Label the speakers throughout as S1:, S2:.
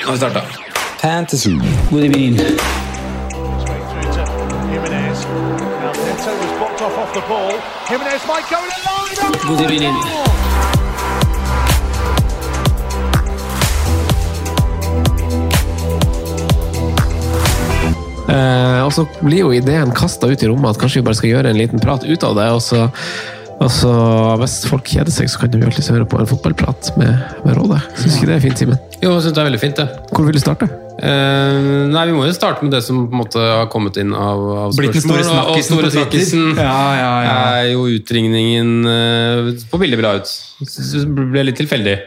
S1: Nå har vi starta. Fantasy. God evening. God evening.
S2: Eh, og så blir jo ideen kasta ut i rommet at kanskje vi bare skal gjøre en liten prat ut av det. Og så, og så hvis folk kjeder seg, så kan de jo alltid høre på en fotballprat med, med Rådet. Syns ikke det er fint, Simen?
S3: Jo, jeg synes det er veldig fint, det.
S2: Hvor vil du starte?
S3: Eh, nei, Vi må jo starte med det som på en måte har kommet inn av, av spørsmål, og- og store snakkisen
S4: Ja, ja, ja.
S3: er jo utringningen uh, på bildet vi la ut. Det ble litt tilfeldig.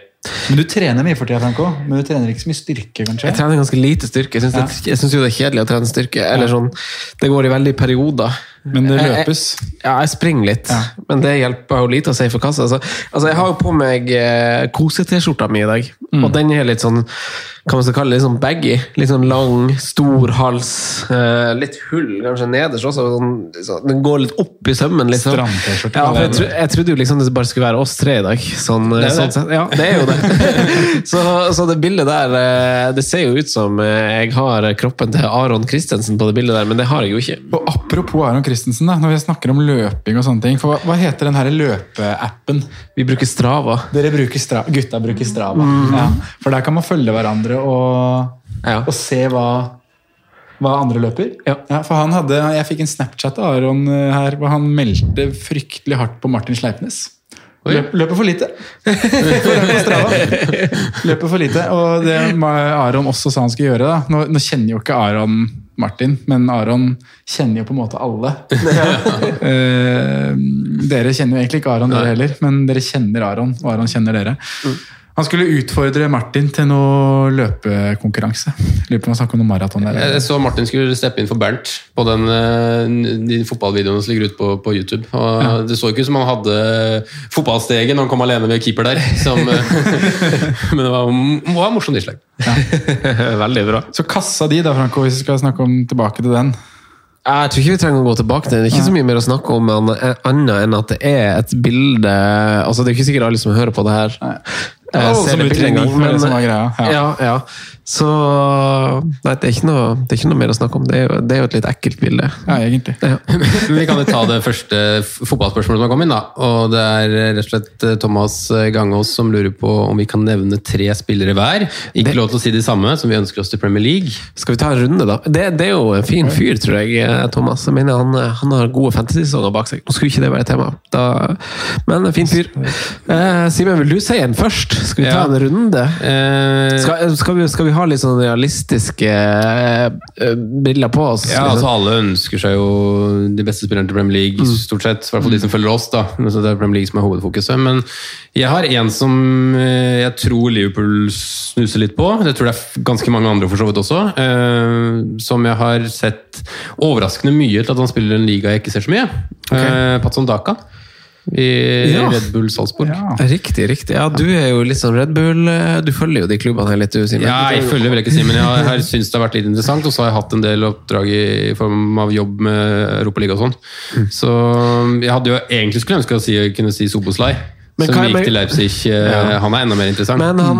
S4: Men du trener mye for tida, Franco. Men du trener ikke så mye styrke, kanskje?
S2: Jeg trener ganske lite styrke. Jeg syns,
S4: Ja.
S2: syns jo det er kjedelig å trene styrke. Eller sånn, Det går i veldig perioder.
S4: Men det
S2: Jeg- jeg-
S4: løpes.
S2: Ja, jeg springer litt,
S4: Ja.
S2: men det hjelper jo lite å si for kassa. Altså, altså, jeg har jo på meg eh, kose-T-skjorta mi i dag,
S4: Mm.
S2: og den er litt sånn kan man så kalle det litt sånn baggy. Litt sånn lang, stor hals, eh, litt hull kanskje nederst også. Sånn, sånn, den går litt opp i sømmen. Liksom.
S4: Stram-T-skjorte.
S2: Ja, jeg, tro, jeg trodde jo liksom det bare skulle være oss tre i dag. Sånn,
S3: Det er
S2: sånn
S3: det.
S2: sett. Ja, det er jo det. så, så det bildet der, eh, det ser jo ut som eh, jeg har kroppen til Aron Christensen på det bildet der, men det har jeg jo ikke.
S4: Og apropos Aron Christensen, da, når vi snakker om løping og sånne ting. For hva, hva heter den her løpeappen?
S2: Vi bruker Strava.
S4: Dere bruker Stra Gutta bruker Strava. Ja, for der kan man følge hverandre og,
S2: Ja.
S4: og se hva, hva andre løper.
S2: Ja.
S4: for han hadde, Jeg fikk en Snapchat av Aron eh, her hvor han meldte fryktelig hardt på Martin Sleipnes. Løp, løper for lite. Er Strava. løper for lite. Og det Aron også sa han skulle gjøre da. Nå, nå kjenner jo ikke Aron Martin, men Aron kjenner jo på en måte alle. Eh, dere kjenner jo egentlig ikke Aron, dere heller, men dere kjenner Aron, og Aron kjenner dere. Han skulle utfordre Martin til noe løpekonkurranse. Lurer på om han snakker om noe maraton der.
S3: Jeg så Martin skulle steppe inn for Bernt på den, eh, de fotballvideoene som ligger ute på, på YouTube. Og Det så ikke ut som han hadde fotballsteget når han kom alene ved keeper der. Som, men det var, var morsomt innslag.
S2: Veldig bra.
S4: Så kassa di, da, Franco, hvis vi skal snakke om tilbake til den.
S2: Jeg tror ikke vi trenger å gå tilbake til det. Det er ikke så mye mer å snakke om annet enn at det er et bilde altså Det er ikke sikkert alle som hører på det her, Eh, Men,
S4: ja.
S2: ja, ja. Så Nei, det er, ikke noe, det er ikke noe mer å snakke om. Det er jo, det er jo et litt ekkelt bilde.
S4: Ja, egentlig.
S2: Ja.
S3: Men vi kan jo ta det første fotballspørsmålet som har kommet inn. da. Og Det er rett og slett eh, Thomas Gangås som lurer på om vi kan nevne tre spillere hver. Ikke
S2: Det-
S3: lov til å si de samme som vi ønsker oss til Premier League.
S2: Skal vi ta en runde, da? Det, det er jo en fin fyr, tror jeg, eh, Thomas. Jeg mener Han, han har gode fantasy-sesonger bak seg. Nå skulle ikke det være tema, da, men en fin fyr. Eh, Simen, vil du si en først? Skal vi ta
S3: Ja.
S2: en runde?
S3: Eh,
S2: Skal, skal, vi, skal vi ha litt sånn realistiske eh, briller på oss?
S3: Ja, altså Alle ønsker seg jo de beste spillerne til Premier League, stort sett. I hvert fall de som følger oss. da. Så det er Premier League som er hovedfokuset. Men jeg har en som eh, jeg tror Liverpool snuser litt på. Det tror jeg er ganske mange andre for så vidt også. eh, Som jeg har sett overraskende mye til at han spiller en liga jeg ikke ser så mye. Okay. Patson Daka i
S2: Ja.
S3: Red Bull Salzburg.
S4: Ja.
S2: Riktig, riktig. Ja, Du er jo litt sånn Red Bull eh, Du følger jo de klubbene her litt, du, Simen.
S3: Ja, jeg følger vel ikke Simen. jeg har, syntes det har vært litt interessant. Og så har jeg hatt en del oppdrag i, i form av jobb med Europaligaen og sånn.
S2: Mm.
S3: Så jeg hadde jo egentlig skulle ønske å si, kunne si Soboslai.
S2: Men
S3: Som gikk til Leipzig. eh,
S2: Ja.
S3: Han er enda mer interessant.
S2: Men han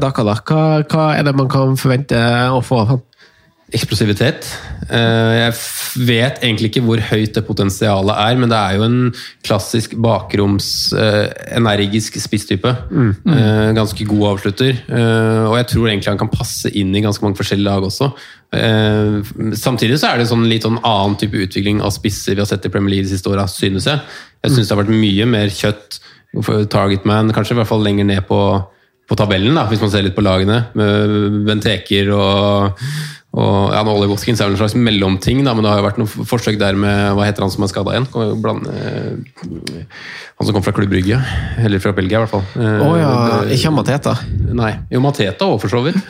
S2: Daka Daka, da. Hva, hva er det man kan forvente å få av han?
S3: Eksplosivitet. Eh, Jeg vet egentlig ikke hvor høyt det potensialet er, men det er jo en klassisk bakroms, eh, energisk spisstype. Eh, Ganske god avslutter. Og jeg tror egentlig han kan passe inn i ganske mange forskjellige lag også. Samtidig så er det sånn litt sånn annen type utvikling av spisser vi har sett i Premier League de siste åra, synes jeg. Jeg syns det har vært mye mer kjøtt Targetman, kanskje i hvert fall lenger ned på, på tabellen, da, hvis man ser litt på lagene. Med Benteker og, og ja, Ollie Watkins er vel en slags mellomting, da, men det har jo vært noen forsøk der med Hva heter han som er skada igjen? Blande, eh, han som kom fra Klubb Brygge, eller fra Belgia i hvert fall. Eh,
S2: oh, ja, ikke Mateta.
S3: Nei. Jo, Mateta òg, for så vidt.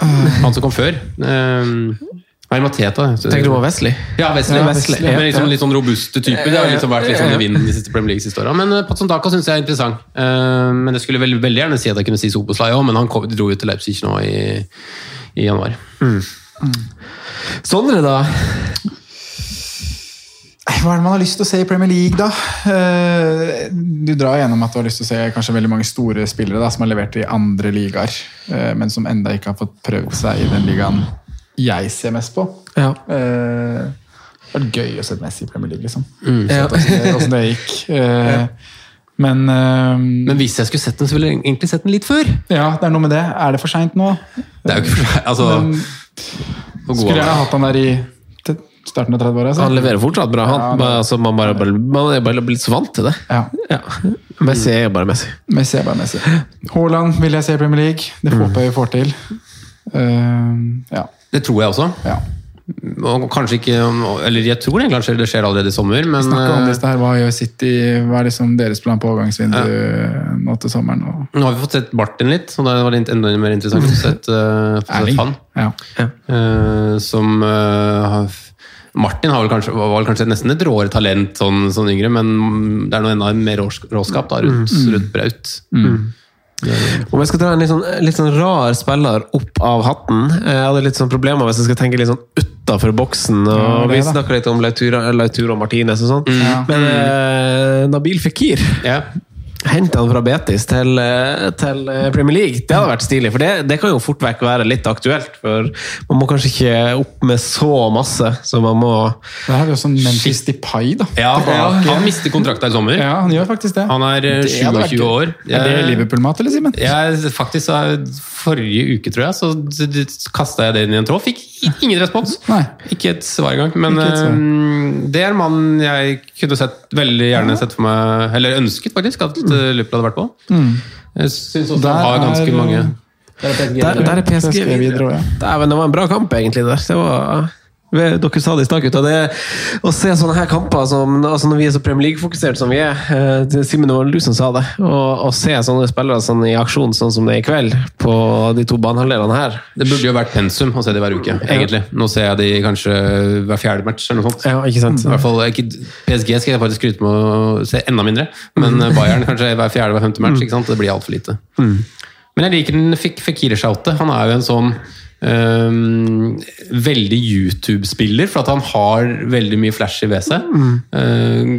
S3: Han som kom før. Eh, Nei, Mateta.
S2: Tenker du på Wesley?
S3: Ja, Wesley.
S2: Ja,
S3: Ja,
S2: Wesley,
S3: Men
S2: ja.
S3: liksom, litt sånn robuste typer. Det har liksom vært litt sånn i vinden de siste Premier League siste åra. Men uh, Patsundaka syns jeg er interessant. Eh, men jeg skulle veldig, veldig gjerne si at jeg kunne si Soboslai òg, men han kom, dro jo til Leipzig nå i, i januar.
S2: Sondre, da?
S4: Hva er det man har lyst til å se i Premier League, da? Eh, Du drar gjennom at du har lyst til å se kanskje veldig mange store spillere da, som har levert i andre ligaer, eh, men som enda ikke har fått prøvd seg i den ligaen jeg ser mest på.
S2: Ja.
S4: Eh, Det har vært gøy å se Messi i Premier League, liksom.
S2: Ja.
S4: Se Åssen det gikk. Ja. Men, eh,
S3: Men hvis jeg skulle sett den, så ville jeg egentlig sett den litt før.
S4: ja, det er noe med det. Er det for seint nå?
S3: Det er jo ikke for seg. Altså,
S4: Men skulle gjerne
S3: er.
S4: hatt han der i starten av 30-åra.
S2: Han leverer fortsatt bra, han.
S4: Ja, det-
S2: altså, man, bare, man er bare blitt så vant til det.
S4: Ja.
S2: Ja. Messi er bare Messi.
S4: Messi er bare Messi. Haaland vil jeg se i Premier League. Det
S3: Mm.
S4: håper jeg vi får til. Uh, ja.
S3: Det tror jeg også.
S4: ja.
S3: Og kanskje ikke Eller jeg tror det kanskje det skjer allerede i sommer, men
S4: Snakke om
S3: eh,
S4: dette her, Hva gjør City? Hva er liksom deres plan på overgangsvindu nå til sommeren? Og
S3: nå har vi fått sett Martin litt, og da var det enda mer interessant å sett, uh, sett han.
S4: Ja.
S3: Eh, som uh, har Martin har vel kanskje, var vel kanskje nesten et råere talent sånn, sånn yngre, men det er noe enda mer råskap da, rundt, rundt Braut.
S2: Om jeg skal dra en litt sånn, litt sånn rar spiller opp av hatten Jeg hadde litt sånn problemer hvis jeg skal tenke litt sånn utafor boksen. Og
S4: Ja, det
S2: Vi snakka litt om Lautura, Lautura og Martinez og sånn.
S4: Ja.
S2: Men eh, Nabil Fikir
S3: Ja.
S2: Hente han fra Betis til, eh, til eh, Premier League. Det hadde vært stilig, for det, det kan jo fort vekk være litt aktuelt. For man må kanskje ikke opp med så masse så man må
S4: Der har vi sånn Memphis Depay, da.
S3: Ja,
S4: han,
S3: han mister kontrakta i sommer.
S4: Ja, han gjør faktisk det.
S3: Han er eh,
S4: Det hadde vært
S3: 27
S4: år.
S3: år.
S4: Er det Liverpool-mat, eller, Simen?
S3: Faktisk eh, Forrige uke, tror jeg, så kasta jeg det inn i en tråd. Fikk ingen respons.
S4: Nei.
S3: Ikke et svar engang. Men
S4: svar.
S3: eh, det er en mann jeg kunne sett, veldig gjerne sett for meg Eller ønsket, faktisk, at uh, Liverpool hadde vært på. Jeg syns også
S4: Der
S3: han har ganske
S4: er, eh,
S3: mange
S2: Der, der er PSG
S4: PSG
S2: videre. det var en bra kamp, egentlig. der. Det var... Dere sa det i stad. Det Å se sånne her kamper som, altså når vi er så Premier League-fokusert som vi er eh, det- Simen, det var du som sa det. Å se sånne spillere sånn i aksjon sånn som det er i kveld, på de to banehalvdelene her
S3: Det burde jo vært pensum å se de hver uke, egentlig. Nå ser jeg de kanskje hver fjerde match eller noe sånt.
S2: Ja, ikke sant?
S3: I hvert fall, ikke, PSG skal jeg faktisk skryte med å se enda mindre, men Bayern kanskje hver fjerde hver femte match. ikke sant? Det blir altfor lite. Men jeg liker den Fek- Fekir-shoutet. Han er jo en sånn øhm, veldig YouTube-spiller, for at han har veldig mye flashy ved seg. Øhm,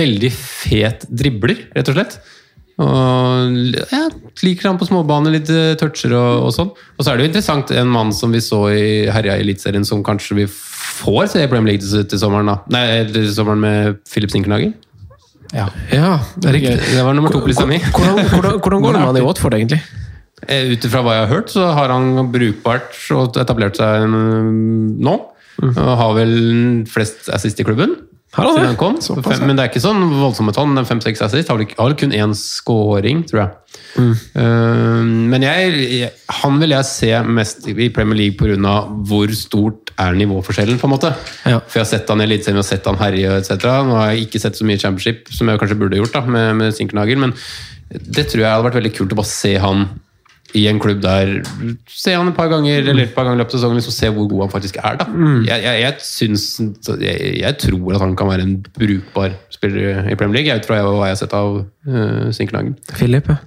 S3: veldig fet dribler, rett og slett. Og ja, liker han på småbane, litt eh, toucher og, og sånn. Og så er det jo interessant en mann som vi så i herja i Eliteserien, som kanskje vi får se i Premier League til, sommeren. da. Nei, til sommeren med Philip Sinkernagel.
S4: Ja.
S2: Ja, det.
S3: Det var nummer to på lista mi.
S2: Hvordan, hvordan, hvordan går det med han i Watford, egentlig?
S3: Eh, Ut ifra hva jeg har hørt, så har han brukbart og etablert seg mm, nå. Og har vel flest assist i klubben.
S2: Har han
S3: kom. Fem, men det er ikke sånn voldsomme tall. Fem-seks assist. Har vel har vel kun én scoring, tror jeg.
S2: Mm.
S3: Uh, men jeg, han vil jeg se mest i Premier League pga. hvor stort er nivåforskjellen, på en måte.
S2: Ja.
S3: For jeg har sett han i Eliteserien sett han herje etc. Nå har jeg ikke sett så mye Championship, som jeg kanskje burde gjort da, med, med Sinkernagel, men det tror jeg hadde vært veldig kult å bare se han i en klubb der Se han et par ganger eller et par ganger i løpet av sesongen, liksom se hvor god han faktisk er. da. Jeg, jeg, jeg, synes, jeg, jeg tror at han kan være en brukbar spiller i Premier League, ut fra hva jeg har sett av uh, Sinkernagel.
S2: Philip, ja.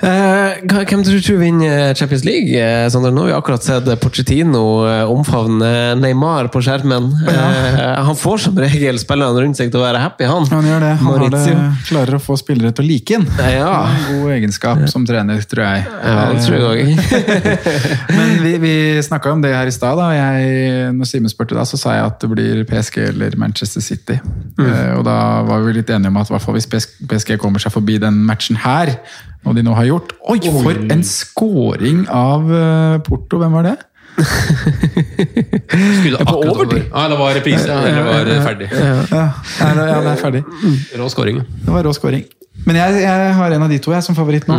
S2: Uh, hvem tror du vinner Champions League? Eh, Sander? Nå har vi akkurat sett Pochettino eh, omfavne Neymar på skjermen. Eh, han får som regel spillerne rundt seg til å være happy, han.
S4: Han gjør det. Han har det, klarer å få spillere til å like ham.
S2: Ja.
S4: En god egenskap som trener, tror jeg.
S2: Ja, det tror jeg òg.
S4: Men vi, vi snakka om det her i stad. Når Simen spurte, da, så sa jeg at det blir PSG eller Manchester City. Eh, og da var vi litt enige om at i hvert fall hvis PSG kommer seg forbi den matchen her, og de nå har gjort Oi, for en scoring av eh, Porto! Hvem var det?
S3: Skulle
S4: på
S3: akkurat
S4: overtid?
S3: over. Ja, det var reprise, ja. Eller var det ferdig.
S4: Ja, det- ja, det er ferdig.
S3: Rå scoring.
S4: Det var rå scoring. Men jeg, jeg har en av de to jeg som favoritt nå.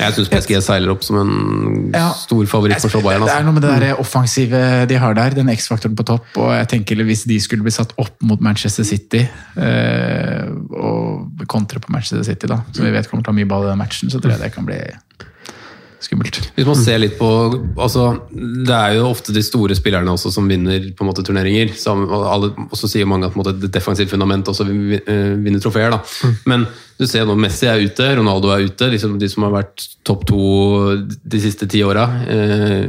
S3: Jeg syns PSG seiler opp som en
S4: Ja.
S3: stor favoritt for Solbayern.
S4: Det er
S3: Altså.
S4: noe med det der offensive de har der, den X-faktoren på topp. og jeg tenker Hvis de skulle bli satt opp mot Manchester City, eh, og kontre på Manchester City, da, som vi vet kommer til å ha mye ball i den matchen, så tror jeg det kan bli skummelt.
S3: Hvis man ser litt på altså, Det er jo ofte de store spillerne også som vinner på en måte turneringer. Som, og, så sier mange at på en måte, det defensivt fundament også eh, vinner trofeer. Da. Men du ser nå Messi er ute, Ronaldo er ute. Liksom de som har vært topp to de siste ti åra. Eh,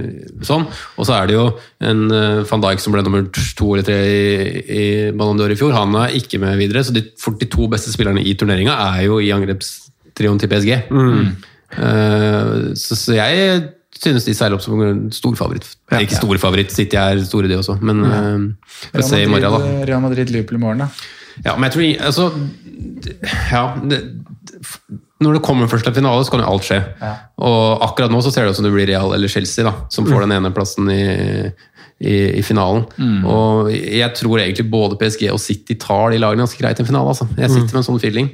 S3: sånn. Og så er det jo en eh, van Dijk som ble nummer to eller tre i, i Ballon d'Or i fjor. Han er ikke med videre, så de 42 beste spillerne i turneringa er jo i angrepstrioen til PSG. Eh, så, så jeg synes de seiler opp som en stor favoritt. Ikke stor favoritt, City er store de også, men uh, får se i morgen, da.
S4: Real Madrid-Liverpool i morgen, da.
S3: Ja, men jeg tror altså, ja, det, Når det kommer først til finale, så kan jo alt skje. Og akkurat nå så ser det ut som det blir Real eller Chelsea da, som får den ene plassen i, i, i finalen. Og jeg tror egentlig både PSG og City tar de lagene ganske greit i en finale. Altså. Jeg sitter med en sånn feeling.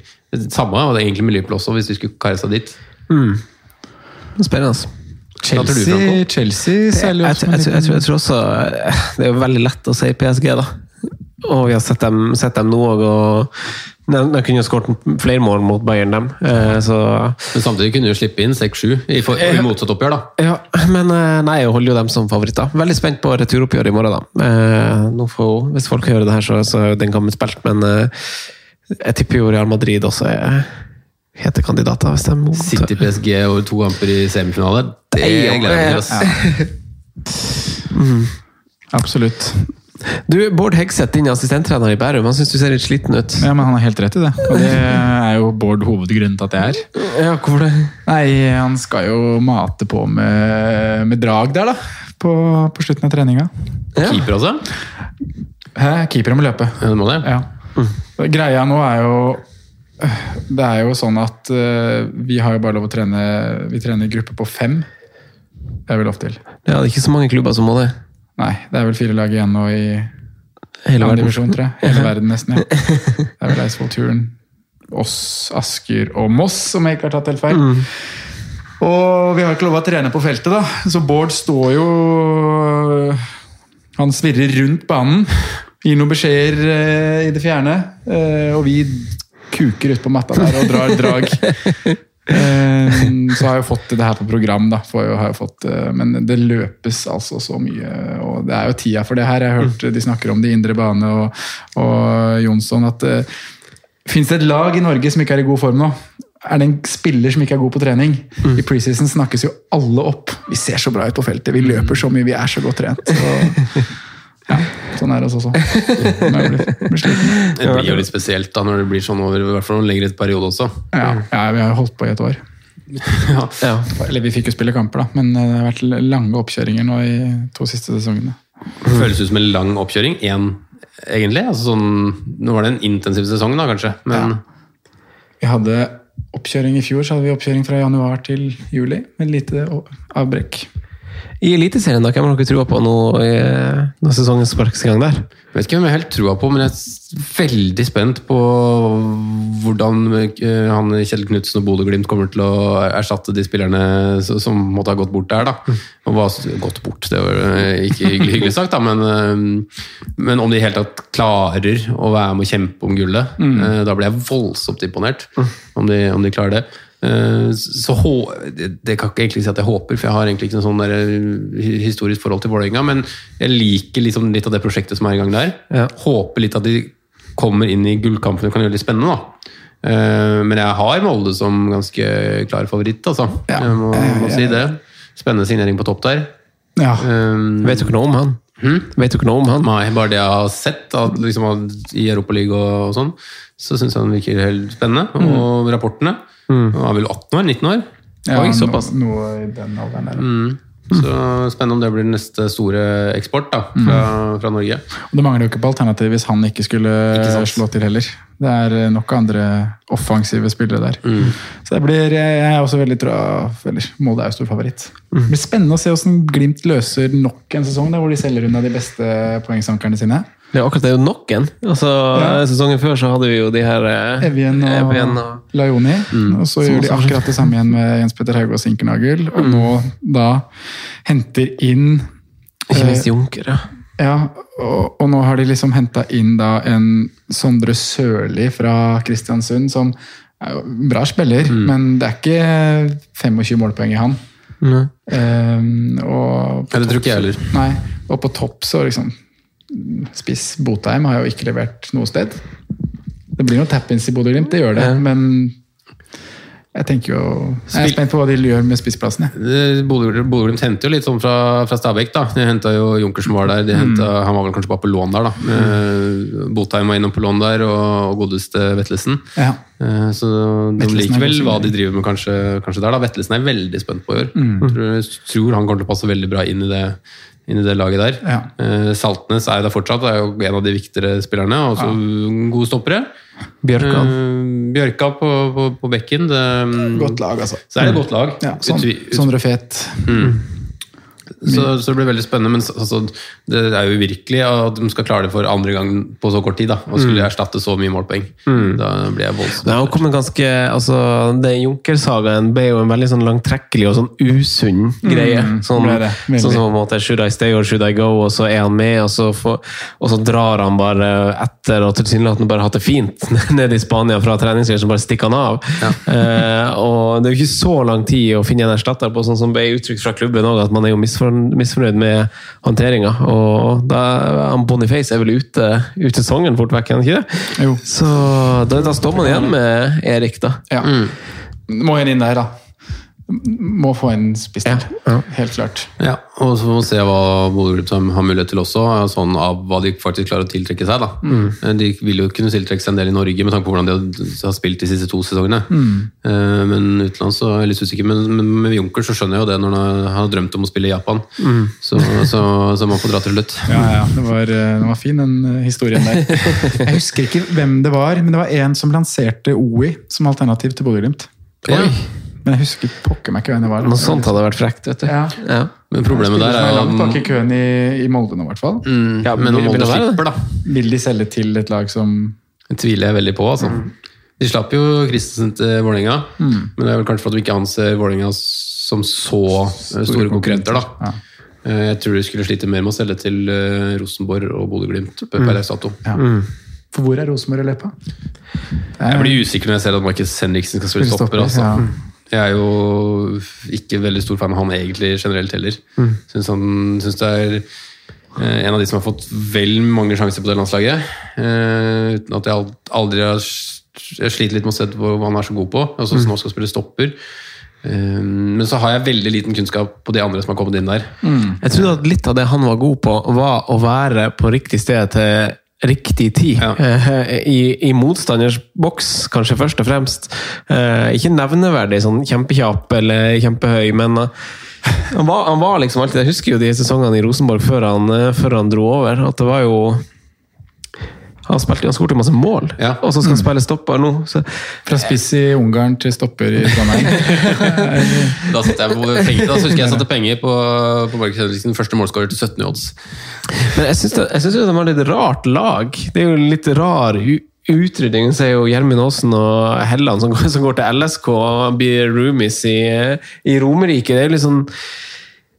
S3: Samme var det egentlig med Liverpool også, hvis vi skulle kare seg dit.
S2: Spennende.
S3: Hva
S4: Chelsea, Chelsea seiler jo
S2: jeg, jeg, jeg, tror- jeg tror også eh, Det er jo veldig lett å si PSG, da. Og vi har sett dem, sett dem nå òg, og de, de kunne jo skåret flere mål mot Bayern, dem. Eh, så
S3: Men samtidig kunne du slippe inn 6-7 i, i motsatt oppgjør, da.
S2: Ja, men eh, nei, jeg holder jo dem som favoritter. Veldig spent på returoppgjøret i morgen, da. Eh, nå får, jo- hvis folk hører det her, så, så er den kampen spilt, men eh, jeg tipper jo Real Madrid også er hete kandidater, hvis de mottar-
S3: City PSG over to kamper i semifinale, det
S2: jeg
S3: gleder jeg meg til. mm.
S4: Absolutt.
S2: Du, Bård Hegseth, din assistenttrener i Bærum, han syns du ser litt sliten ut.
S4: Ja, men han har helt rett i det. Og det er jo Bård hovedgrunnen til at jeg er.
S2: Ja, hvorfor det?
S4: Nei, han skal jo mate på med, med drag der, da. På, på slutten av treninga.
S2: Ja.
S3: Keeper også?
S4: Hæ? Keepere må løpe.
S3: Ja, det må det.
S4: Ja. Greia nå er jo Det er jo sånn at uh, vi har jo bare lov å trene Vi trener i gruppe på fem. Det er vi lov til.
S2: Ja, det er ikke så mange klubber som må det.
S4: Nei, det er vel fire lag igjen nå i
S2: Hele verden.
S4: divisjon, tror jeg. Hele verden nesten, ja. Det er vel Eidsvollturen, oss, Asker og Moss, om jeg ikke har tatt helt feil. Og vi har ikke lov å trene på feltet, da. Så Bård står jo Han svirrer rundt banen. Gir noen beskjeder eh, i det fjerne. eh, og vi kuker ut på matta der og drar drag. Eh, så har jeg jo fått det her på program, da. Fått, eh, men det løpes altså så mye. Og det er jo tida for det her. Jeg har hørt de snakker om det indre bane og, og Jonsson. at uh, Fins det et lag i Norge som ikke er i god form nå? Er det en spiller som ikke er god på trening? I preseason snakkes jo alle opp. Vi ser så bra ut på feltet, vi løper så mye, vi er så godt trent. Så, ja, sånn er det også. Når blitt sliten.
S3: Det blir jo litt spesielt da, når det blir sånn over i hvert fall en lengre periode også.
S4: Ja, ja, vi har holdt på i et år.
S2: Ja.
S4: Eller vi fikk jo spille kamper, da, men det har vært lange oppkjøringer nå i to siste sesongene.
S3: Føles ut som en lang oppkjøring. Én, egentlig. Altså sånn, nå var det en intensiv sesong, da, kanskje. Men
S4: Vi hadde oppkjøring i fjor, så hadde vi oppkjøring fra januar til juli, med lite avbrekk.
S2: I Eliteserien, da, hvem har dere trua på nå i- når sesongen sparkes i gang der?
S3: jeg vet ikke hvem jeg helt trua på, men jeg er veldig spent på hvordan eh, han Kjell Knutsen og Bodø-Glimt kommer til å erstatte de spillerne som måtte ha gått bort der. da. Og hva, gått bort, det var eh, ikke hyggelig, hyggelig sagt, da, men, eh, men om de i hele tatt klarer å være med å kjempe om gullet, Mm. da blir jeg voldsomt imponert. Om de, om de klarer det. Eh, Så hå- det, det kan ikke egentlig si at jeg håper, for jeg har egentlig ikke noe sånn der historisk forhold til Vålerenga, men jeg liker liksom litt av det prosjektet som er i gang der.
S2: Ja.
S3: Håper litt at de kommer inn i gullkampen og kan gjøre det litt spennende. da. Eh, Men jeg har Molde som ganske klar favoritt, altså.
S4: Ja.
S3: Jeg må, må si det. Spennende signering på topp der.
S4: Ja,
S3: Um,
S2: Vet dere noe om han? Vet du ikke noe om han?
S3: Nei, bare det jeg har sett at liksom, i Europaligaen og, og sånn, så syns jeg han virker helt spennende. Og rapportene Han var vel 18 år? 19 år?
S4: ja
S2: Oi, såpass.
S4: no, noe i den alderen der.
S3: Mm. Så spennende om det blir neste store eksport da, fra, fra Norge.
S4: Og det mangler jo ikke på alternativ hvis han ikke skulle
S3: Ikke
S4: slå til heller. Det er eh, nok andre offensive spillere der.
S3: Mm.
S4: Så det blir, jeg er også veldig tro, Eller, Molde er jo stor favoritt. Det blir spennende å se hvordan Glimt løser nok en sesong der, hvor de selger unna de beste poengsankerne sine.
S2: Er akkurat det er jo nok en. Altså,
S4: Ja.
S2: Sesongen før så hadde vi jo de her eh,
S4: Evjen og,
S2: Evjen og
S4: Laioni.
S3: Mm.
S4: Og så gjør de akkurat det samme igjen med Jens Petter Hauge og Sinkernagel. Og
S3: Mm.
S4: nå da henter inn
S2: Ikke
S4: eh,
S2: minst Junker, ja.
S4: Ja, og, og nå har de liksom henta inn da en Sondre Sørli fra Kristiansund, som er jo bra spiller,
S3: Mm.
S4: men det er ikke 25 målpoeng i han. Ehm, og Eller
S3: Ja, tror ikke jeg heller.
S4: Nei, og på topp så liksom Spiss Botheim har jo ikke levert noe sted. Det blir noen tap-ins i Bodø-Glimt, det gjør det,
S2: Ja.
S4: men jeg tenker jo Jeg er spent på hva de gjør med spissplassen. jeg.
S3: Eh, Bodø-Glimt henter jo litt sånn fra, fra Stabæk. da. De henta jo Junker som var der. De hentet, Han var vel kanskje bare på lån der. da. Mm. Botheim var innom på lån der, og, og godeste Vetlesen.
S4: Ja.
S3: Eh, Så de
S4: er
S3: liker vel hva de driver med kanskje, kanskje der. da. Vetlesen er veldig spent på i år.
S4: Mm.
S3: Tror, tror han kommer til å passe veldig bra inn i det, inn i det laget der.
S4: Ja.
S3: Eh, Saltnes er der fortsatt, er jo en av de viktigere spillerne. Og så gode stoppere.
S2: Bjørka.
S3: Eh, Bjørka på, på, på bekken. Det,
S4: Godt lag, altså.
S3: Så er det et godt lag.
S4: Ja, Sondre Fet.
S3: Så, så det blir veldig spennende, men altså, det er jo uvirkelig at de skal klare det for andre gang på så kort tid. da, Og skulle erstatte så mye målpoeng. Da blir jeg voldsomt
S2: Det har kommet ganske, altså, Det Junker-sagaen ble jo en veldig sånn langtrekkelig og sånn usunn greie. Sånn,
S4: det det,
S2: sånn som på en måte Should I stay or should I go? Og så er han med, og så, for, og så drar han bare etter og tilsynelatende bare hatt det fint nede i Spania fra treningsleiren, så bare stikker han av. Eh, og det er jo ikke så lang tid å finne en erstatter på, sånn som ble uttrykt fra klubben òg, at man er jo misfor, misfornøyd med håndteringa. Og da, Boniface er vel ute ut sesongen fort vekk, er han ikke det?
S4: Jo.
S2: Så da, da står man igjen med Erik, da.
S4: Ja. Må en inn der, da. Må få en spiss til.
S2: Ja, ja.
S4: Helt klart.
S3: Ja, og så får vi se hva Bodø-Glimt har mulighet til også, sånn av hva de faktisk klarer å tiltrekke seg. da. Eh, De vil jo kunne tiltrekke seg en del i Norge, med tanke på hvordan de har- spilt de siste to sesongene. Mm. Men utenlands så er jeg litt usikker. Men, men med Junker så skjønner jeg jo det når han har- drømt om å spille i Japan. Så, så, så man får dra til slutt.
S4: Ja, ja, det var, det var fin, den eh, historien der. Jeg husker ikke hvem det var, men det var en som lanserte OI som alternativ til Bodø-Glimt.
S3: Ja.
S4: Men jeg husker pokker meg ikke hvem det var.
S2: Noe sånt hadde vært frekt, vet du.
S4: Ja.
S2: Ja.
S3: Men problemet der er jo
S4: langt bak i køen i, i Molde nå, i hvert fall.
S3: mm,
S2: Ja,
S3: Men om Molde
S2: det
S3: slipper, da.
S4: Vil de selge til et lag som
S3: Det tviler jeg veldig på. altså. De slapp jo Christensen til Vålerenga, men det er vel kanskje for at de ikke anser Vålerenga som så store, store konkurrenter. da.
S4: Ja.
S3: Eh, Jeg tror de skulle slite mer med å selge til eh, Rosenborg og Bodø-Glimt dato.
S4: Ja. For hvor er Rosenborg i løpet?
S3: Jeg blir usikker når jeg ser at Markus Henriksen skal spille stopper. altså.
S4: ja.
S3: Jeg er jo ikke veldig stor fan av han egentlig generelt heller. Syns han synes det er eh, en av de som har fått vel mange sjanser på det landslaget. eh, uten at jeg aldri har Jeg sliter litt med å se hva han er så god på. Altså, så nå skal spille stopper. Eh, Men så har jeg veldig liten kunnskap på de andre som har kommet inn der.
S2: Jeg trodde at litt av det han var god på, var å være på riktig sted til riktig tid.
S3: Ja.
S2: Eh, I, I motstanders boks, kanskje først og fremst. Eh, ikke nevneverdig sånn kjempekjapp eller kjempehøy, men eh, han var, han var liksom alltid Jeg husker jo de sesongene i Rosenborg før han, før han dro over. At det var jo Han spilte jo, han skåret masse mål,
S3: Ja.
S2: og så skal han spille stopper nå. Så,
S4: Fra spiss i Ungarn til stopper i Trondheim.
S3: Da satte jeg på penger, da så husker jeg jeg satte penger på, på Markus Henriksen, første målskårer til 17 i odds.
S2: Men jeg syns de har litt rart lag. Det er jo litt rar utrydding. Så er jo Gjermund Aasen og Helland som går, som går til LSK og blir roomies i, i Romerike. Det er jo litt sånn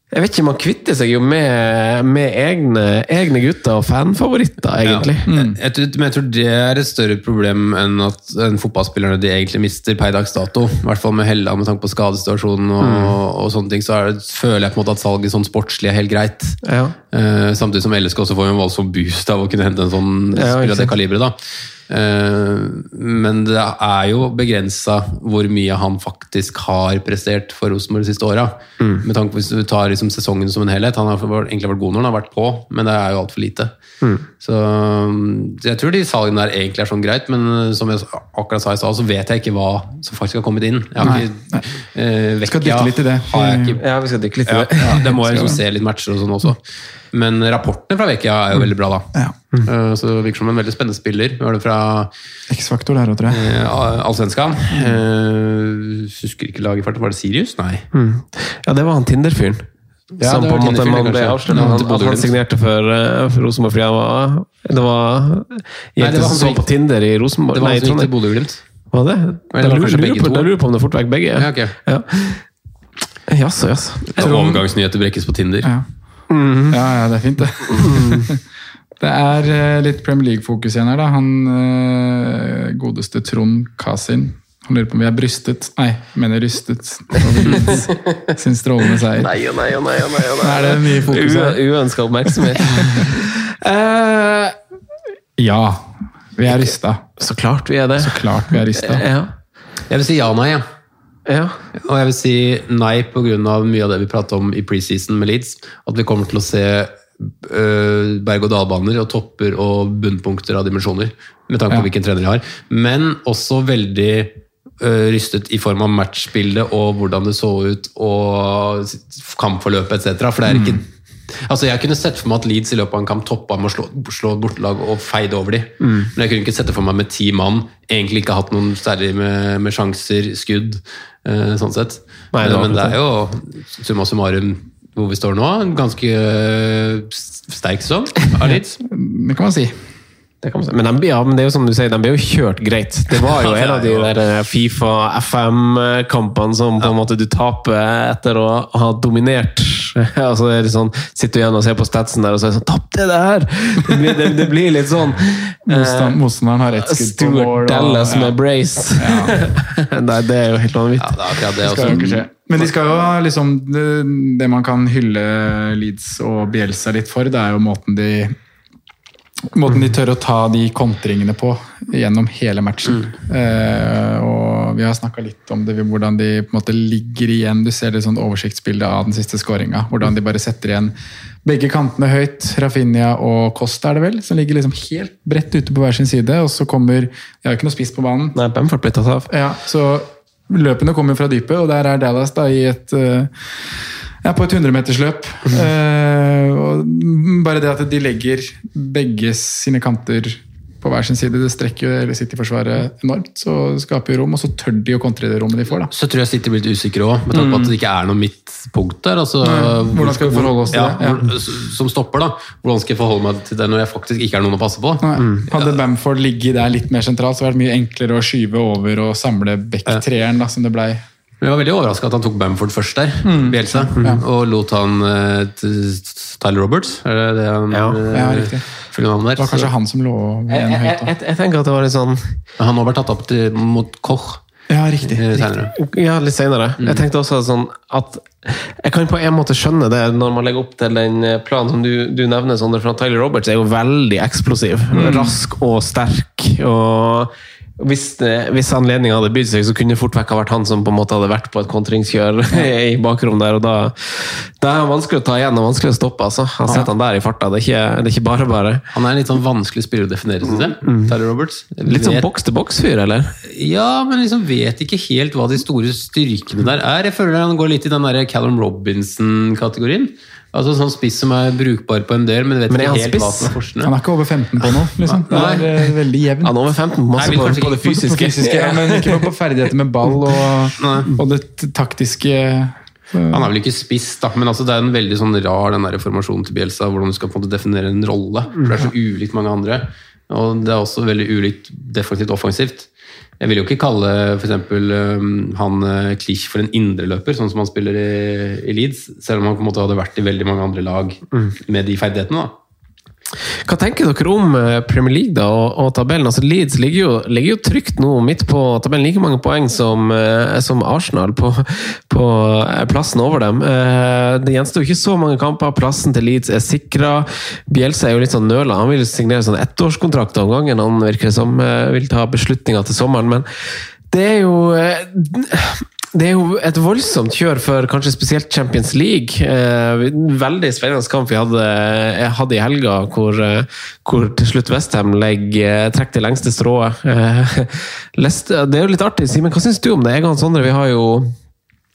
S2: Jeg vet ikke, man kvitter seg jo med, med egne, egne gutter og fanfavoritter, egentlig.
S3: Ja. Jeg, tror, men jeg tror det er et større problem enn at en fotballspillerne de egentlig mister per dags dato. I hvert fall med Hella, med tanke på skadesituasjonen og, og sånne ting. Så er det, føler jeg på en måte at salget sånn sportslig er helt greit.
S2: Ja.
S3: Eh, samtidig som LSK også får en voldsom boost av å kunne hente en sånn
S2: Ja,
S3: spiller av det kaliberet. da. Eh, men det er jo begrensa hvor mye han faktisk har prestert for Rosenborg de siste åra. Med tanke på Hvis du tar liksom sesongen som en helhet. Han har egentlig vært god når han har vært på, men det er jo altfor lite. Så um, jeg tror de salgene der egentlig er sånn greit, men uh, som jeg akkurat sa i stad, så vet jeg ikke hva som faktisk har kommet inn. Jeg har
S4: Nei,
S3: ikke, vekk,
S4: Skal dykke litt i det.
S3: Ikke,
S2: Ja, vi skal dykke litt i
S3: ja,
S2: det.
S3: det må jeg liksom se litt matcher og sånn også. Men rapportene fra Vekia er jo veldig bra, da.
S4: Ja.
S3: Mm. Så det virker som en veldig spennende spiller. Vi har det fra
S4: X-faktor der òg, tror jeg.
S3: eh, Allsvenskan. Eh, Husker ikke laget i farten. Var det Sirius? Nei.
S2: Ja, det var han Tinder-fyren.
S3: Ja,
S2: som
S3: det
S2: på en måte man ble avslørt han, at han signerte for, eh, for Rosenborg fordi han var Det var jenter som så på Tinder i Rosenborg.
S3: Det var han som gikk til. Bodø-Glimt.
S2: Var det? Jeg lurer, lurer, på, lurer på om det fort vekk begge.
S3: Ja, ok.
S2: Ja. Jaså, jaså.
S3: Overgangsnyheter brekkes på Tinder.
S4: Ja. Ja, ja, det er fint, det. det er eh, litt Premier League-fokus igjen her, da. Han eh, godeste Trond Kasin. Han lurer på om vi er brystet Nei, mener rystet sin strålende seier.
S2: Nei og nei og nei. og nei, og nei.
S4: Er det mye fokus her?
S2: Uønska oppmerksomhet. uh,
S4: Ja, vi er rysta.
S2: så klart vi er det.
S4: Så klart vi er rysta.
S2: Ja.
S3: Jeg vil si ja og nei, ja.
S2: Ja.
S3: Og jeg vil si nei pga. mye av det vi pratet om i preseason med Leeds. At vi kommer til å se øh, berg-og-dal-baner og topper og bunnpunkter av dimensjoner. Med tanke på
S4: Ja.
S3: hvilken trener de har. Men også veldig øh, rystet i form av matchbildet og hvordan det så ut og kampforløpet etc. For det er ikke Altså Jeg kunne sett for meg at Leeds i løpet av en kamp toppa med å slå, slå bortelag og feide over dem. Men jeg kunne ikke sette for meg med ti mann. Egentlig ikke hatt noen særlig med, med sjanser, skudd, eh, sånn sett.
S2: Nei, det
S3: men, men det er jo summa summarum hvor vi står nå. En ganske øh, sterk sesong av Leeds.
S4: Det kan man si.
S2: Det kan man si. Men, de, ja, men det er jo som du sier, de ble jo kjørt greit. Det var jo en av de der eh, Fifa FM-kampene som på en måte du taper etter å ha dominert. Altså det er litt sånn, Sitter du igjen og ser på statsen der og så er det sånn Tapte det her! Det blir, det, det blir litt sånn
S4: Motstand, motstanderen har ett skudd på mål.
S2: Stuart
S4: Dallas
S2: Dallas
S4: ja.
S2: med brace. Nei, det er jo helt
S3: Ja,
S2: vanvittig.
S3: det er akkurat det.
S4: Skal jo ikke skje.
S3: Også.
S4: Men de skal jo liksom det, det man kan hylle Leeds og Bielsa litt for, det er jo måten de Måten de tør å ta de kontringene på gjennom hele matchen. Eh, og Vi har snakka litt om det, hvordan de på en måte ligger igjen. Du ser det sånn oversiktsbilde av den siste skåringa. Hvordan de bare setter igjen begge kantene høyt. Rafinha og Costa er det vel, som ligger liksom helt bredt ute på hver sin side. Og så kommer De har jo ikke noe spiss på banen.
S2: Nei, Bamford ble tatt av.
S4: Ja, så løpene kommer fra dypet, og der er Dallas da i et eh, ja, på et 100-metersløp. Eh, og bare det at de legger begge sine kanter på hver sin side, det strekker jo hele City-forsvaret enormt. Så skaper jo rom, og så tør de å kontre det rommet de får. da.
S3: Så tror jeg City blir litt usikre òg, med tanke på at det ikke er noe midtpunkt der. Altså,
S4: Nei, hvordan skal vi forholde oss til
S3: ja,
S4: det? Ja.
S3: Som stopper, da. Hvordan skal jeg forholde meg til det når jeg faktisk ikke er noen å passe på?
S4: Nei. Hadde Bamford ligget der litt mer sentralt, så hadde det vært mye enklere å skyve over og samle Beck-treeren, som det blei.
S3: Men Jeg var veldig overraska at han tok Bamford først der, Bielsa, og lot han eh, Tyler Roberts, er det det han
S2: Ja.
S3: eh,
S4: Ja, riktig. Det var kanskje han som lå igjen høyt. da.
S2: jeg, jeg tenker at det var litt sånn
S3: Han har vært tatt opp til, mot Koch
S4: Ja, riktig.
S3: eh,
S4: riktig.
S2: Ja, litt senere. Jeg tenkte også sånn at Jeg kan på en måte skjønne det når man legger opp til den planen som du, du nevner, Sondre, for Tyler Roberts er jo veldig eksplosiv. Rask og sterk. og hvis, det- hvis anledninga hadde bydd seg, så kunne det fort vekk ha vært han som på en måte hadde vært på et kontringskjør i bakrom der. og Da, da er han vanskelig å ta igjen og vanskelig å stoppe. altså. Han setter sett han der i farta. Det er ikke, det er ikke bare bare.
S3: Han er en litt sånn vanskelig spiller å definere, syns jeg. Tyler Roberts. Jeg
S2: Litt sånn boks-til-boks-fyr, eller?
S3: Ja, men liksom vet ikke helt hva de store styrkene der er. Jeg føler han går litt i den der Callum Robinson-kategorien. Altså sånn spiss som er brukbar på en del, men vet
S2: Men er
S3: ikke helt hva som er forskjellene.
S4: Han er ikke over 15 på noe, liksom. Det er eh, veldig jevnt.
S2: Han er over 15, masse
S3: Nei,
S2: på, på det
S3: fysiske. på- det
S2: fysiske.
S4: ja, men ikke på- på ferdigheter med ball og, og det taktiske
S3: Han er vel ikke spiss, da, men altså det er en veldig sånn rar den der formasjonen til Bielsa, hvordan du skal på en måte definere en rolle. For Det er så ulikt mange andre. Og det er også veldig ulikt defensivt offensivt. Jeg vil jo ikke kalle for eksempel, um, han eh, Klich for en indreløper, sånn som han spiller i, i Leeds, selv om han på en måte hadde vært i veldig mange andre lag med de ferdighetene. da.
S2: Hva tenker dere om eh, Premier League da, og, og tabellen? Altså Leeds ligger jo, ligger jo trygt nå midt på tabellen. Like mange poeng som, eh, som Arsenal på, på eh, plassen over dem. Det gjenstår jo ikke så mange kamper. Plassen til Leeds er sikra. Bielsa er jo litt sånn nøla. Han vil signere sånn ettårskontrakt om gangen. Han virker som vil ta beslutninger til sommeren. Men det er jo det er jo et voldsomt kjør for kanskje spesielt Champions League. Eh, veldig spennende kamp vi hadde, eh, hadde i helga, hvor, eh, hvor til slutt Westham trekker det lengste strået. Det er jo litt artig, Simen. Hva syns du om det? Jeg og Sondre, vi har jo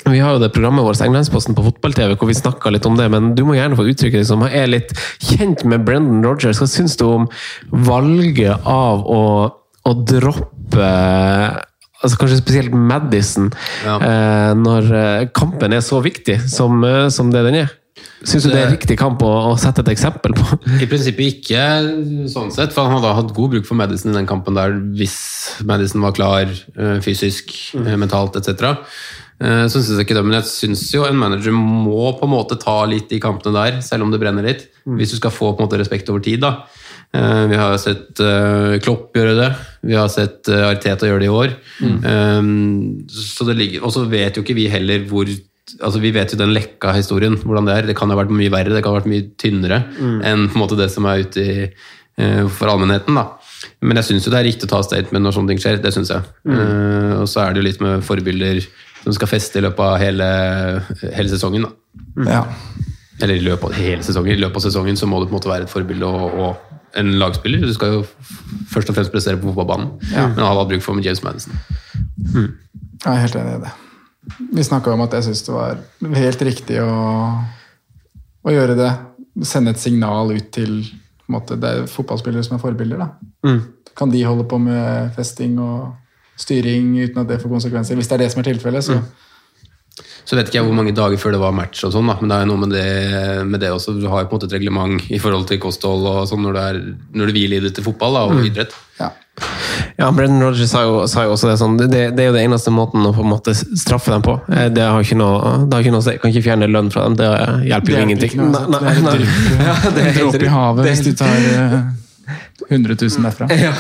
S2: vi har jo det programmet vårt Englandsposten på fotball-TV hvor vi snakka litt om det, men du må gjerne få uttrykke deg som er litt kjent med Brendan Rodgers. Hva syns du om valget av å, å droppe altså Kanskje spesielt Madison,
S3: Ja.
S2: eh, når eh, kampen er så viktig som, eh, som det den er? Syns du det er riktig kamp å, å sette et eksempel på?
S3: I prinsippet ikke sånn sett, for han hadde hatt god bruk for Madison i den kampen der hvis Madison var klar eh, fysisk, mm. mentalt etc. Så synes jeg ikke det, men jeg syns jo en manager må på en måte ta litt i kampene der, selv om det brenner litt. Hvis du skal få på en måte respekt over tid, da. Eh, Vi har sett eh, Klopp gjøre det, vi har sett eh, Arteta gjøre det i år. Mm. Så det ligger, Og så vet jo ikke vi heller hvor altså Vi vet jo den lekka historien, hvordan det er. Det kan ha vært mye verre, det kan ha vært mye tynnere enn på en måte det som er ute i, for allmennheten. da. Men jeg syns det er riktig å ta statement når sånne ting skjer. det synes jeg. Eh, og så er det jo litt med forbilder som skal feste i løpet av hele, hele sesongen. da.
S4: Ja.
S3: Eller i løpet av hele sesongen. I løpet av sesongen så må du på en måte være et forbilde og, og en lagspiller. Du skal jo først og fremst prestere på fotballbanen. Men han hadde bruk for James Madison.
S4: Jeg er helt enig i det. Vi snakka om at jeg syns det var helt riktig å, å gjøre det. Sende et signal ut til måte, Det er fotballspillere som er forbilder. da. Kan de holde på med festing og styring uten at det får konsekvenser? Hvis det er det som er tilfellet, så
S3: Så vet ikke jeg hvor mange dager før det var match, og sånn da, men det er jo noe med det, med det også. Du har jo på en måte et reglement i forhold til kosthold og sånn når, når du hviler i det til fotball da, og idrett.
S4: ja.
S2: Ja, Brendan Rodgers sa jo, sa jo også det sånn, det, det er jo det eneste måten å på en måte straffe dem på. Eh, Det har ikke noe, det har ikke noe å si. Kan ikke fjerne lønn fra dem, det hjelper
S4: Det
S2: jo ingenting.
S4: ikke noe.
S2: Nei,
S4: Det
S2: nei, nei. Det er
S4: En dråpe i havet hvis du tar eh, 100 000 derfra.
S2: Ja,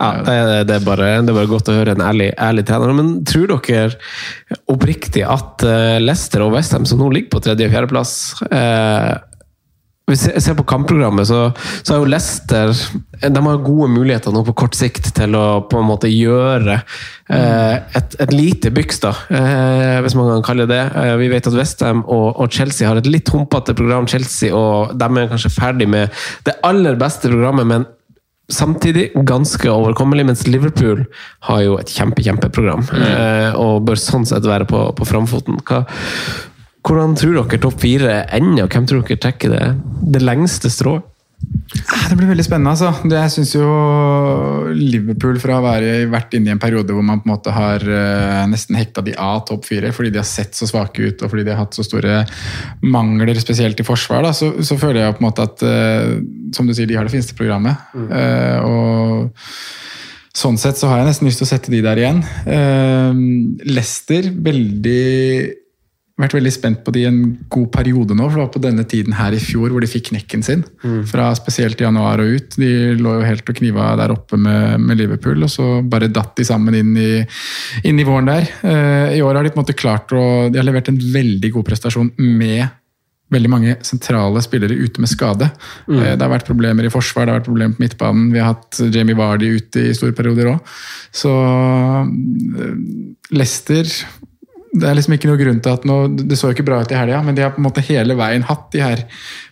S2: ja det, er- det, er bare, det er bare godt å høre en ærlig, ærlig trener. Men tror dere oppriktig at eh, Leicester og Westham, som nå ligger på tredje- og fjerdeplass eh, Hvis jeg ser på kampprogrammet, så, så har jo Leicester De har gode muligheter nå på kort sikt til å på en måte gjøre eh, et, et lite byks, da, eh, hvis man kan kalle det. Eh, vi vet at Westham og, og Chelsea har et litt humpete program, Chelsea, og de er kanskje ferdig med det aller beste programmet, men samtidig ganske overkommelig, mens Liverpool har jo et kjempe, kjempeprogram. Eh, og bør sånn sett være på, på framfoten. Hva, hvordan tror dere topp fire ender, og hvem tror dere trekker det, det lengste strået?
S4: Ah, Det blir veldig spennende. altså. Det, jeg syns jo Liverpool, fra å være vært inne i en periode hvor man på en måte har eh, nesten hekta de av topp fire, fordi de har sett så svake ut og fordi de har hatt så store mangler, spesielt i forsvar, da, så, så føler jeg på en måte at eh, som du sier, de har det fineste programmet. Mm. og Sånn sett så har jeg nesten lyst til å sette de der igjen. Eh, Leicester, veldig vært veldig spent på de en god periode nå, for det var på denne tiden her i fjor hvor de fikk knekken sin. Fra spesielt januar og ut. De lå jo helt og kniva der oppe med, med Liverpool, og så bare datt de sammen inn i, inn i våren der. Eh, I år har de på en måte klart å De har levert en veldig god prestasjon med veldig mange sentrale spillere ute med skade. Eh, Det har vært problemer i forsvar, det har vært problemer på midtbanen. Vi har hatt Jamie Vardy ute i store perioder òg. Så eh, Leicester det er liksom ikke noe grunn til at nå, Det så jo ikke bra ut i helga, men de har på en måte hele veien hatt de her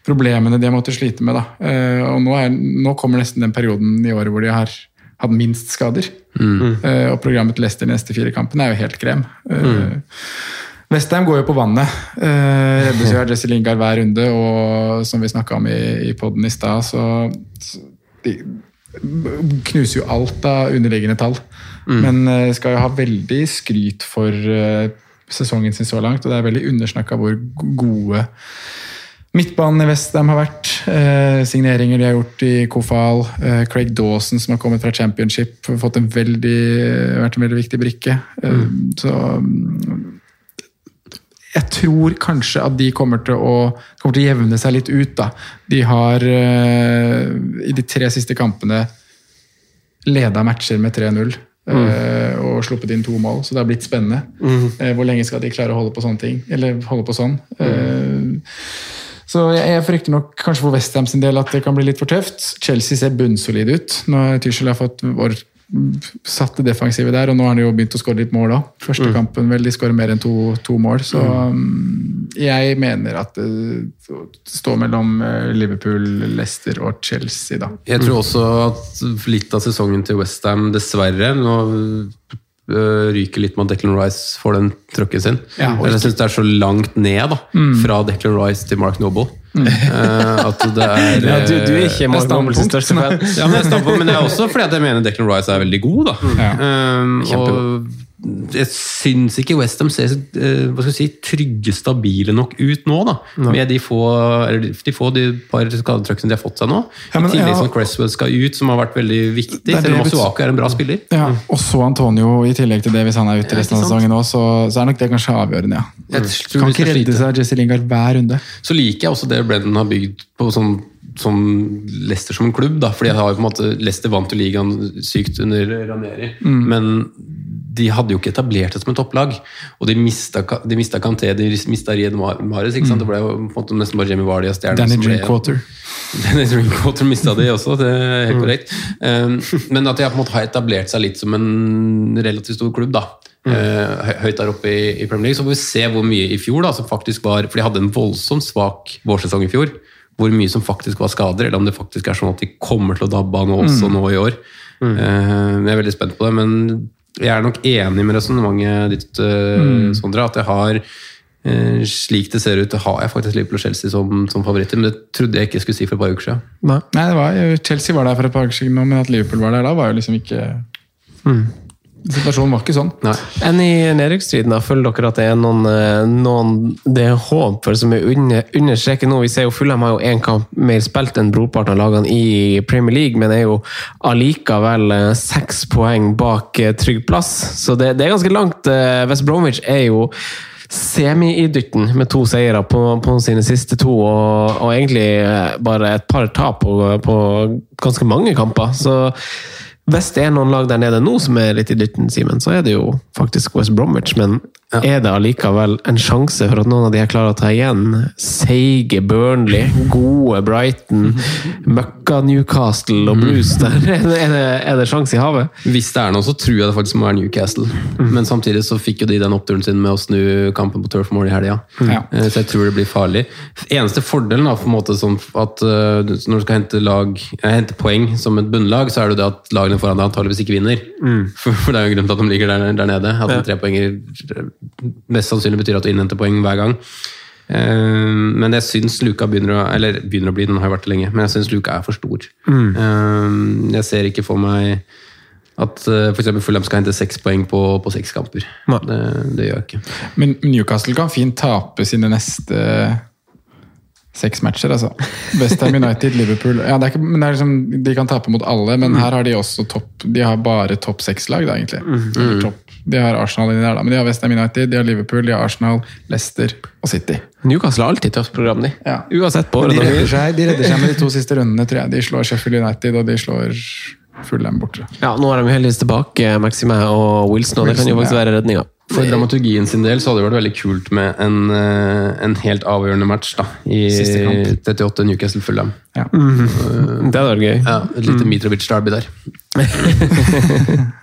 S4: problemene de har måttet slite med. da. Eh, og nå, er, nå kommer nesten den perioden i året hvor de har hatt minst skader. Mm. og programmet til Leicester de neste fire kampene er jo helt krem. Mm. Westham går jo på vannet. Uh, reddes jo av Jesse Lingard hver runde, og som vi snakka om i, i poden i stad, så, så de knuser jo alt av underliggende tall. Men uh, skal jo ha veldig skryt for sesongen sin så langt, og det er veldig undersnakka hvor gode Midtbanen i Westham har vært. Eh, signeringer de har gjort i Kofal. Eh, Craig Dawson som har kommet fra Championship, har fått en veldig, vært en veldig viktig brikke. Eh, Så mm, jeg tror kanskje at de kommer til å, kommer til å jevne seg litt ut. da. De har eh, i de tre siste kampene leda matcher med 3-0. Eh, og sluppet inn to mål, så det har blitt spennende. Mm. hvor lenge skal de klare å holde på sånne ting? Eller holde på sånn? Mm. så jeg, jeg frykter nok kanskje for Westham sin del at det kan bli litt for tøft. Chelsea ser bunnsolid ut. Når Tyskland har fått vår satte defensivet der, og nå har han jo begynt å skåre litt mål òg. Første kampen vel, de skårer mer enn to, to mål, så mm. jeg mener at det står mellom eh, Liverpool, Leicester og Chelsea, da.
S3: Jeg tror også at litt av sesongen til Westham, dessverre Nå ryker litt med at Declan Rice får den trucken sin.
S4: Ja,
S3: jeg syns det er så langt ned da, fra Declan Rice til Mark Noble. Mm. at det er
S2: Ja, du, du er ikke Mark Nobles største fan.
S3: ja, men, jeg men det er også fordi at jeg mener Declan Rice er veldig god. da.
S4: Ja.
S3: Um, og jeg syns ikke Westham ser eh, hva skal jeg si, trygge, stabile nok ut nå. da. Med de få, eller de, få de par skadetrucksene de har fått seg nå.
S4: Ja, men,
S3: I tillegg
S4: ja.
S3: som Cresswell skal ut, som har vært veldig viktig. Selv om
S4: det
S3: Masuaku er en bra spiller.
S4: Ja, og så Antonio i tillegg til det, hvis han er ute resten av sesongen òg, så, så er nok det kanskje avgjørende, ja.
S3: Jeg
S4: Mm.
S3: tror
S4: Kan ikke redde seg Jesse Lingard hver runde.
S3: Så liker jeg også det Brennan har bygd på sånn som Leicester som klubb. da, fordi jeg har jo på en måte, Leicester vant jo ligaen sykt under Ranieri,
S4: Mm.
S3: men de hadde jo ikke etablert det som et topplag. Og de mista, de mista Kanté, de mista Ried Mares. ikke sant? Det ble jo på en måte nesten bare Jamie Vardy og stjernen.
S4: Mm. Danny Drinkwater.
S3: Danny Drinkwater mista de også, det er
S4: Mm.
S3: korrekt. Um, men at de på en måte har etablert seg litt som en relativt stor klubb. da.
S4: Mm.
S3: Uh, høyt der oppe i, i Premier League. Så får vi se hvor mye i fjor da, som faktisk var For de hadde en voldsomt svak vårsesong i fjor. Hvor mye som faktisk var skader, eller om det faktisk er sånn at de kommer til å dabbe av nå også
S4: Mm.
S3: nå i år. Uh, jeg er veldig spent på det, men jeg er nok enig med resonnementet ditt, uh,
S4: Mm.
S3: Sondre. At jeg har eh, slik det ser ut, har jeg faktisk Liverpool og Chelsea som, som favoritter. Men det trodde jeg ikke jeg skulle si for et par uker siden.
S4: Nei, det var, Chelsea var der for et par uker siden men at Liverpool var der da, var jo liksom ikke Situasjonen var ikke sånn.
S3: Nei.
S2: Enn i nedrykksstriden, føler dere at det er noen, eh, noen det er håp for som er under, under streken nå? Vi ser jo Fulham har jo én kamp mer spilt enn brorparten av lagene i Premier League, men er jo allikevel eh, seks poeng bak eh, trygg plass. Så det, det er ganske langt. West Bromwich er jo semi-i-dytten med to seire på, på sine siste to, og, og egentlig bare et par tap på, på ganske mange kamper. Så hvis det er noen lag der nede nå som er litt i dytten, Simen, så er det jo faktisk West Bromwich. Men er det allikevel en sjanse for at noen av de her klarer å ta igjen seige Burnley, gode Brighton, møkka Newcastle og Bruce? Der er det, er det, sjanse i havet?
S3: Hvis det er noe, så tror jeg det faktisk må være Newcastle. Men samtidig så fikk jo de den oppturen sin med å snu kampen på Turf Moor i helga.
S4: Ja.
S3: Eh, Så jeg tror det blir farlig. Eneste fordelen da, for en måte sånn at eh, når du skal hente, lag, eh, hente poeng som et bunnlag, så er det jo det at lagene foran deg antageligvis ikke vinner. For, for det er jo grunnen til at de ligger der, der nede. At en trepoenger mest sannsynlig betyr at du innhenter poeng hver gang. Eh, Men jeg syns Luka begynner å Eller begynner å bli, den har jo vært det lenge, men jeg syns Luka er for stor. Eh, Jeg ser ikke for meg at uh, f.eks. Fulham skal hente seks poeng på, på seks kamper. Det, det gjør jeg ikke.
S4: Men Newcastle kan fint tape sine neste seks matcher, altså. Westham United, Liverpool ja, det ikke, men det liksom, De kan tape mot alle, men her har de også topp De har bare topp seks-lag, da, egentlig. Mm. Top, de har Arsenal inni der, da, men de har Westham United, de har Liverpool, de har Arsenal, Leicester og City.
S2: Newcastle har alltid tøft program, de.
S4: Ja.
S2: Uansett på
S4: de redder, seg, de redder seg med de to siste rundene, tror jeg. De slår Sheffield United, og de slår Fulham borte.
S2: Ja, nå er de heldigvis tilbake, Maxime og Wilson, og det kan jo faktisk
S4: ja.
S2: være redninga.
S3: For dramaturgien sin del så hadde det vært veldig kult med en, eh, en helt avgjørende match da, i
S4: Siste kamp.
S3: 38 Newcastle Fulham.
S4: Ja.
S2: Det hadde vært gøy.
S3: Ja, et lite Mitrovic-derby der.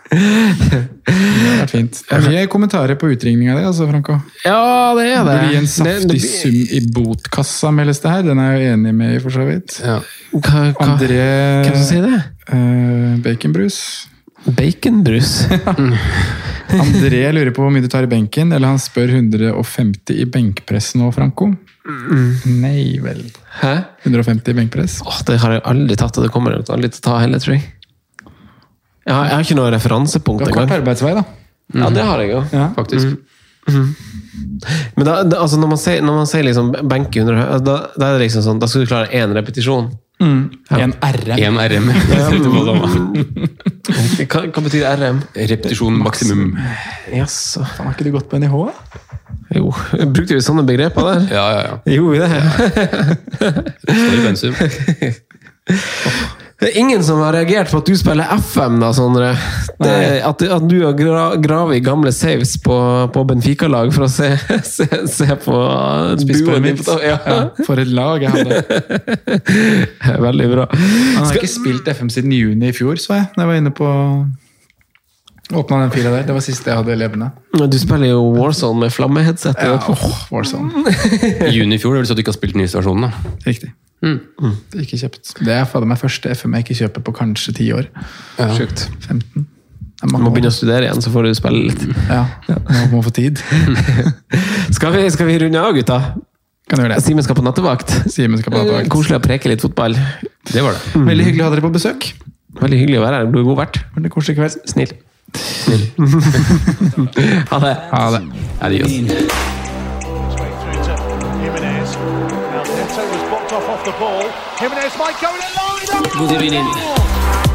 S4: Det har vært fint. Det er mye kommentarer på utringninga di, altså, Franco.
S2: Ja, det er
S4: Det
S2: det.
S4: blir en
S2: Det-
S4: saftig sum i botkassa, meldes det her. Den er jeg jo enig med i, for så vidt.
S3: Ja.
S2: Hva, hva,
S4: André
S2: hvem som sier det?
S4: Uh, Baconbrus.
S2: Baconbrus.
S4: André lurer på hvor mye du tar i benken, eller han spør 150 i benkpress nå, Franco. Nei vel.
S2: Hæ?
S4: 150 i benkpress?
S2: Åh, det har jeg aldri tatt, og det kommer jeg aldri til å ta heller, tror jeg. Jeg har, jeg har ikke noe referansepunkt
S4: Du har kort arbeidsvei, da.
S2: Ja, det har jeg jo.
S4: Ja.
S3: Faktisk.
S2: Men da, da, altså når man sier, når man sier liksom benke 100, da, da er det liksom sånn, da skal du klare én repetisjon.
S4: En RM.
S3: Én RM. På.
S2: Hva, hva betyr RM?
S3: Repetisjon maksimum.
S2: Jaså.
S4: Har ikke du gått på NIH?
S2: Jo, brukte vi sånne begreper der?
S3: Ja, ja, ja.
S2: Gjorde vi det?
S3: Ja. pensum.
S2: Det er ingen som har reagert på at du spiller FM, da, Sondre. Det, at, at du har gra gravet i gamle saves på, på Benfica-lag for å se, se, se på
S4: buen
S2: duoen din Ja.
S4: Ja, for et lag jeg hadde.
S2: Veldig bra.
S4: Han har ikke spilt FM siden juni i fjor, så jeg. Da jeg var inne på Åpna den fila der. Det var siste jeg hadde levende.
S2: Du spiller jo Warzone med flammeheadset.
S4: Ja, oh, Warzone.
S3: I juni i fjor, det vil si at du ikke har spilt den nye versjonen, da.
S4: Riktig. Det er ikke kjøpt. Det er fader meg første FM jeg ikke kjøper på kanskje ti år.
S2: Sjukt.
S4: 15. Er
S2: Du må begynne å studere igjen, så får du spille litt.
S4: Ja, må man få tid.
S2: Skal vi, skal vi runde av, gutta?
S4: Kan gjøre det.
S2: Simen skal på nattevakt.
S4: Simen skal på nattevakt.
S2: Koselig å preke litt fotball.
S3: Det var det.
S4: Veldig hyggelig å ha dere på besøk.
S2: Veldig hyggelig å være her. Du er god vert.
S4: Veldig koselig kveld.
S2: Snill. ha det.
S4: Ha det.
S3: Adios.
S5: The ball. Jimenez might go in a line.
S1: God evening.